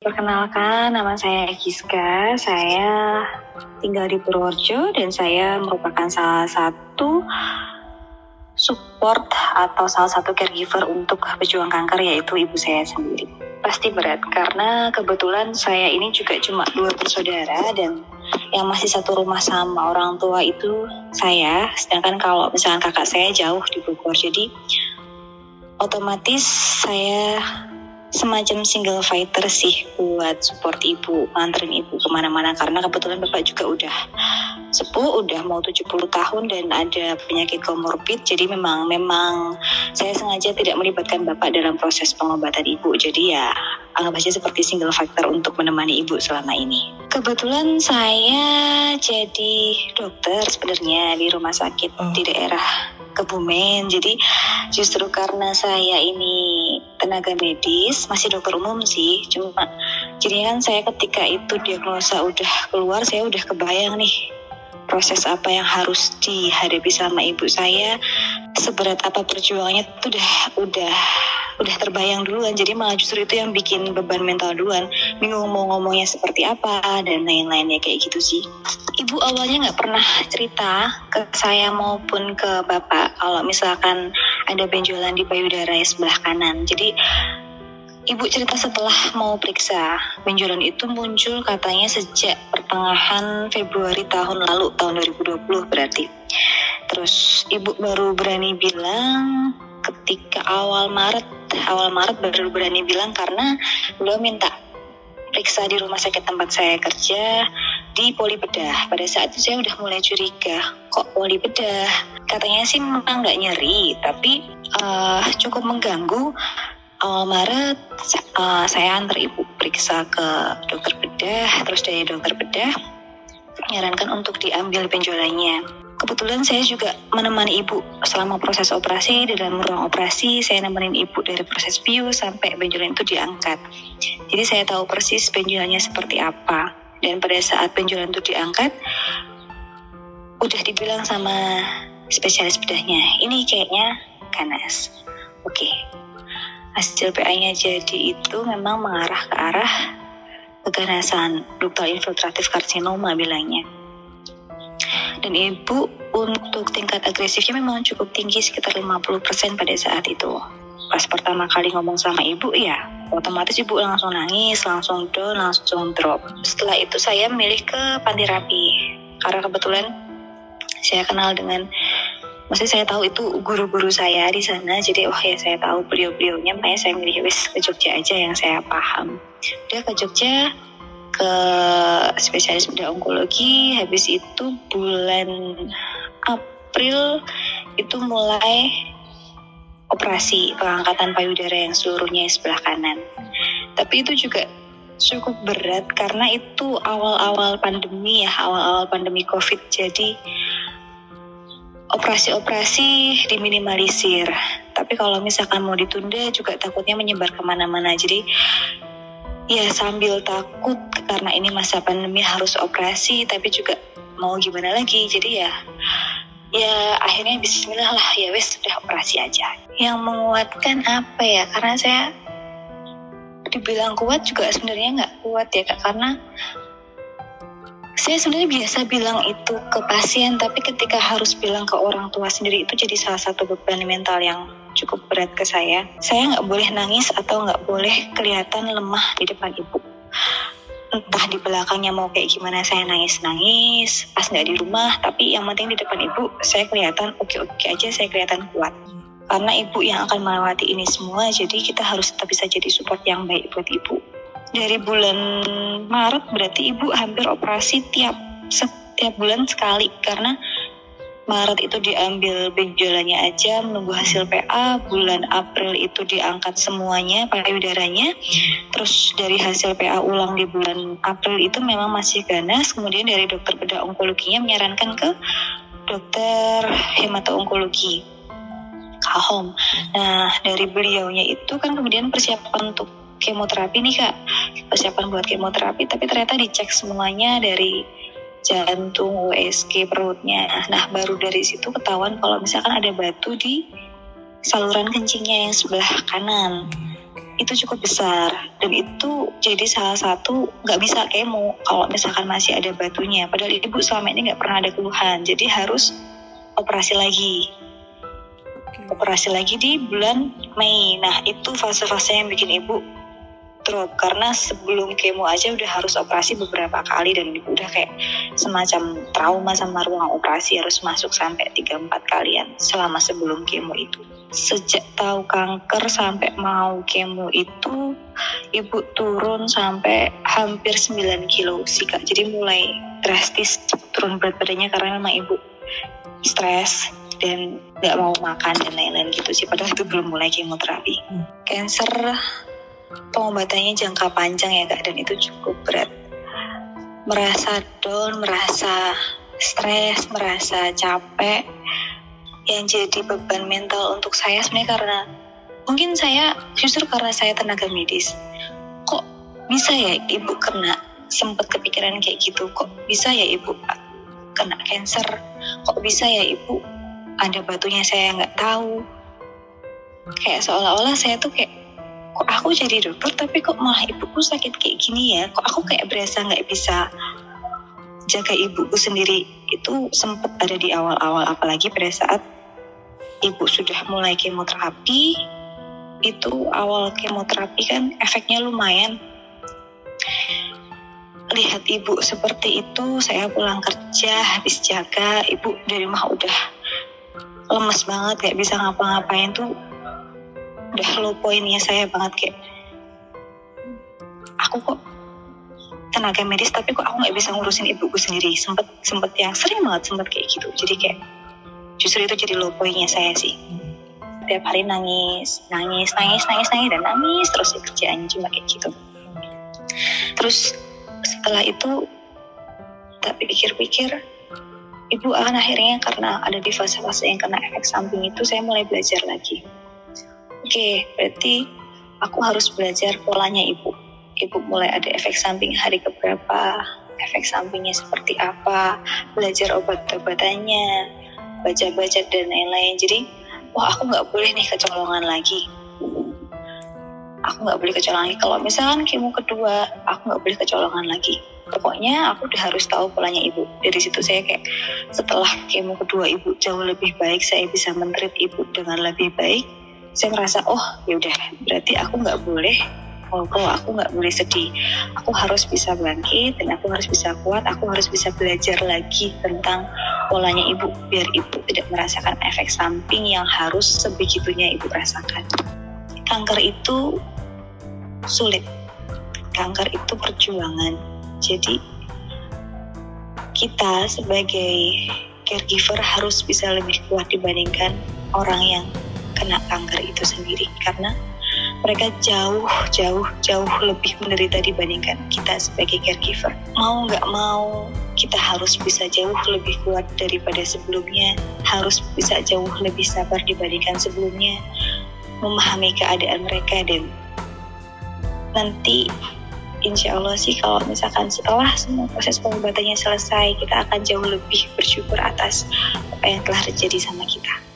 Perkenalkan, nama saya Giska. Saya tinggal di Purworejo dan saya merupakan salah satu support atau salah satu caregiver untuk pejuang kanker yaitu ibu saya sendiri. Pasti berat karena kebetulan saya ini juga cuma dua bersaudara dan yang masih satu rumah sama orang tua itu saya. Sedangkan kalau misalkan kakak saya jauh di Bogor, jadi otomatis saya semacam single fighter sih buat support ibu, nganterin ibu ke mana-mana karena kebetulan bapak juga udah sepuh, udah mau 70 tahun dan ada penyakit komorbid jadi memang memang saya sengaja tidak melibatkan bapak dalam proses pengobatan ibu jadi ya anggap aja seperti single factor untuk menemani ibu selama ini. Kebetulan saya jadi dokter sebenarnya di rumah sakit oh. di daerah Kebumen. Jadi justru karena saya ini tenaga medis, masih dokter umum sih. Cuma jadi kan saya ketika itu diagnosa udah keluar, saya udah kebayang nih proses apa yang harus dihadapi sama ibu saya. Seberat apa perjuangannya itu udah udah udah terbayang duluan. Jadi malah justru itu yang bikin beban mental duluan. Bingung mau ngomongnya seperti apa dan lain-lainnya kayak gitu sih. Ibu awalnya nggak pernah cerita ke saya maupun ke bapak kalau misalkan ada benjolan di payudara sebelah kanan jadi Ibu cerita setelah mau periksa, benjolan itu muncul katanya sejak pertengahan Februari tahun lalu, tahun 2020 berarti. Terus ibu baru berani bilang ketika awal Maret awal Maret baru berani bilang karena beliau minta periksa di rumah sakit tempat saya kerja di poli bedah. Pada saat itu saya udah mulai curiga, kok poli bedah? Katanya sih memang nggak nyeri, tapi uh, cukup mengganggu. Awal Maret uh, saya antar ibu periksa ke dokter bedah, terus dari dokter bedah menyarankan untuk diambil benjolannya. Kebetulan saya juga menemani ibu selama proses operasi di dalam ruang operasi. Saya nemenin ibu dari proses bius sampai benjolan itu diangkat. Jadi saya tahu persis benjolannya seperti apa. Dan pada saat benjolan itu diangkat, udah dibilang sama spesialis bedahnya, ini kayaknya ganas. Oke, hasil PA-nya jadi itu memang mengarah ke arah keganasan ductal infiltratif karsinoma bilangnya dan ibu untuk tingkat agresifnya memang cukup tinggi sekitar 50% pada saat itu. Pas pertama kali ngomong sama ibu ya, otomatis ibu langsung nangis, langsung down, langsung drop. Setelah itu saya milih ke panti rapi karena kebetulan saya kenal dengan Maksudnya saya tahu itu guru-guru saya di sana, jadi oh ya saya tahu beliau-beliaunya, makanya saya milih wis ke Jogja aja yang saya paham. Dia ke Jogja, ke spesialis bedah onkologi habis itu bulan April itu mulai operasi pengangkatan payudara yang seluruhnya sebelah kanan. Tapi itu juga cukup berat karena itu awal-awal pandemi ya awal-awal pandemi covid. Jadi operasi-operasi diminimalisir. Tapi kalau misalkan mau ditunda juga takutnya menyebar ke mana-mana. Jadi ya sambil takut karena ini masa pandemi harus operasi tapi juga mau gimana lagi. Jadi ya ya akhirnya Bismillah lah ya wes sudah operasi aja yang menguatkan apa ya karena saya dibilang kuat juga sebenarnya nggak kuat ya kak karena saya sebenarnya biasa bilang itu ke pasien, tapi ketika harus bilang ke orang tua sendiri itu jadi salah satu beban mental yang cukup berat ke saya. Saya nggak boleh nangis atau nggak boleh kelihatan lemah di depan ibu. Entah di belakangnya mau kayak gimana saya nangis-nangis, pas nggak di rumah, tapi yang penting di depan ibu saya kelihatan oke-oke aja, saya kelihatan kuat. Karena ibu yang akan melewati ini semua, jadi kita harus tetap bisa jadi support yang baik buat ibu dari bulan Maret berarti ibu hampir operasi tiap setiap bulan sekali karena Maret itu diambil benjolannya aja menunggu hasil PA bulan April itu diangkat semuanya payudaranya terus dari hasil PA ulang di bulan April itu memang masih ganas. Kemudian dari dokter bedah onkologinya menyarankan ke dokter hemato-onkologi Kahom. Nah, dari beliaunya itu kan kemudian persiapan untuk kemoterapi nih kak. Persiapan buat kemoterapi tapi ternyata dicek semuanya dari jantung USG perutnya. Nah baru dari situ ketahuan kalau misalkan ada batu di saluran kencingnya yang sebelah kanan. Itu cukup besar. Dan itu jadi salah satu nggak bisa kemo kalau misalkan masih ada batunya. Padahal ibu selama ini nggak pernah ada keluhan. Jadi harus operasi lagi. Operasi lagi di bulan Mei. Nah itu fase-fase yang bikin ibu drop karena sebelum kemo aja udah harus operasi beberapa kali dan udah kayak semacam trauma sama ruang operasi harus masuk sampai 3-4 kalian selama sebelum kemo itu. Sejak tahu kanker sampai mau kemo itu ibu turun sampai hampir 9 kilo sih kak. Jadi mulai drastis turun berat badannya karena memang ibu stres dan nggak mau makan dan lain-lain gitu sih. Padahal itu belum mulai kemoterapi. Hmm. cancer pengobatannya jangka panjang ya kak dan itu cukup berat. Merasa down merasa stres merasa capek. Yang jadi beban mental untuk saya sebenarnya karena mungkin saya justru karena saya tenaga medis. Kok bisa ya ibu kena sempat kepikiran kayak gitu? Kok bisa ya ibu kena cancer? Kok bisa ya ibu ada batunya saya nggak tahu? Kayak seolah-olah saya tuh kayak kok aku jadi dokter tapi kok malah ibuku sakit kayak gini ya? Kok aku kayak berasa nggak bisa jaga ibuku sendiri? Itu sempat ada di awal-awal apalagi pada saat ibu sudah mulai kemoterapi. Itu awal kemoterapi kan efeknya lumayan. Lihat ibu seperti itu saya pulang kerja habis jaga ibu dari rumah udah lemes banget kayak bisa ngapa-ngapain tuh udah low pointnya saya banget kayak aku kok tenaga medis tapi kok aku nggak bisa ngurusin ibuku sendiri. Sempet sempet yang sering banget sempet kayak gitu. Jadi kayak justru itu jadi low pointnya saya sih. Tiap hari nangis nangis nangis nangis nangis dan nangis terus kerjaannya cuma kayak gitu. Terus setelah itu tak pikir-pikir ibu akan akhirnya karena ada di fase-fase yang kena efek samping itu saya mulai belajar lagi oke berarti aku harus belajar polanya ibu. Ibu mulai ada efek samping hari keberapa efek sampingnya seperti apa belajar obat-obatannya baca-baca dan lain-lain. Jadi wah aku nggak boleh nih kecolongan lagi. Aku nggak boleh kecolongan lagi. Kalau misalkan kemo kedua aku nggak boleh kecolongan lagi. Pokoknya aku udah harus tahu polanya ibu. Dari situ saya kayak setelah kemo kedua ibu jauh lebih baik saya bisa mentreat ibu dengan lebih baik saya merasa oh ya udah berarti aku nggak boleh kalau aku nggak boleh sedih. Aku harus bisa bangkit dan aku harus bisa kuat aku harus bisa belajar lagi tentang polanya ibu biar ibu tidak merasakan efek samping yang harus sebegitunya ibu rasakan. Kanker itu sulit. Kanker itu perjuangan. Jadi kita sebagai caregiver harus bisa lebih kuat dibandingkan orang yang kena kanker itu sendiri. Karena mereka jauh jauh jauh lebih menderita dibandingkan kita sebagai caregiver. Mau nggak mau kita harus bisa jauh lebih kuat daripada sebelumnya. Harus bisa jauh lebih sabar dibandingkan sebelumnya. Memahami keadaan mereka dan nanti insya Allah sih kalau misalkan setelah semua proses pengobatannya selesai kita akan jauh lebih bersyukur atas apa yang telah terjadi sama kita.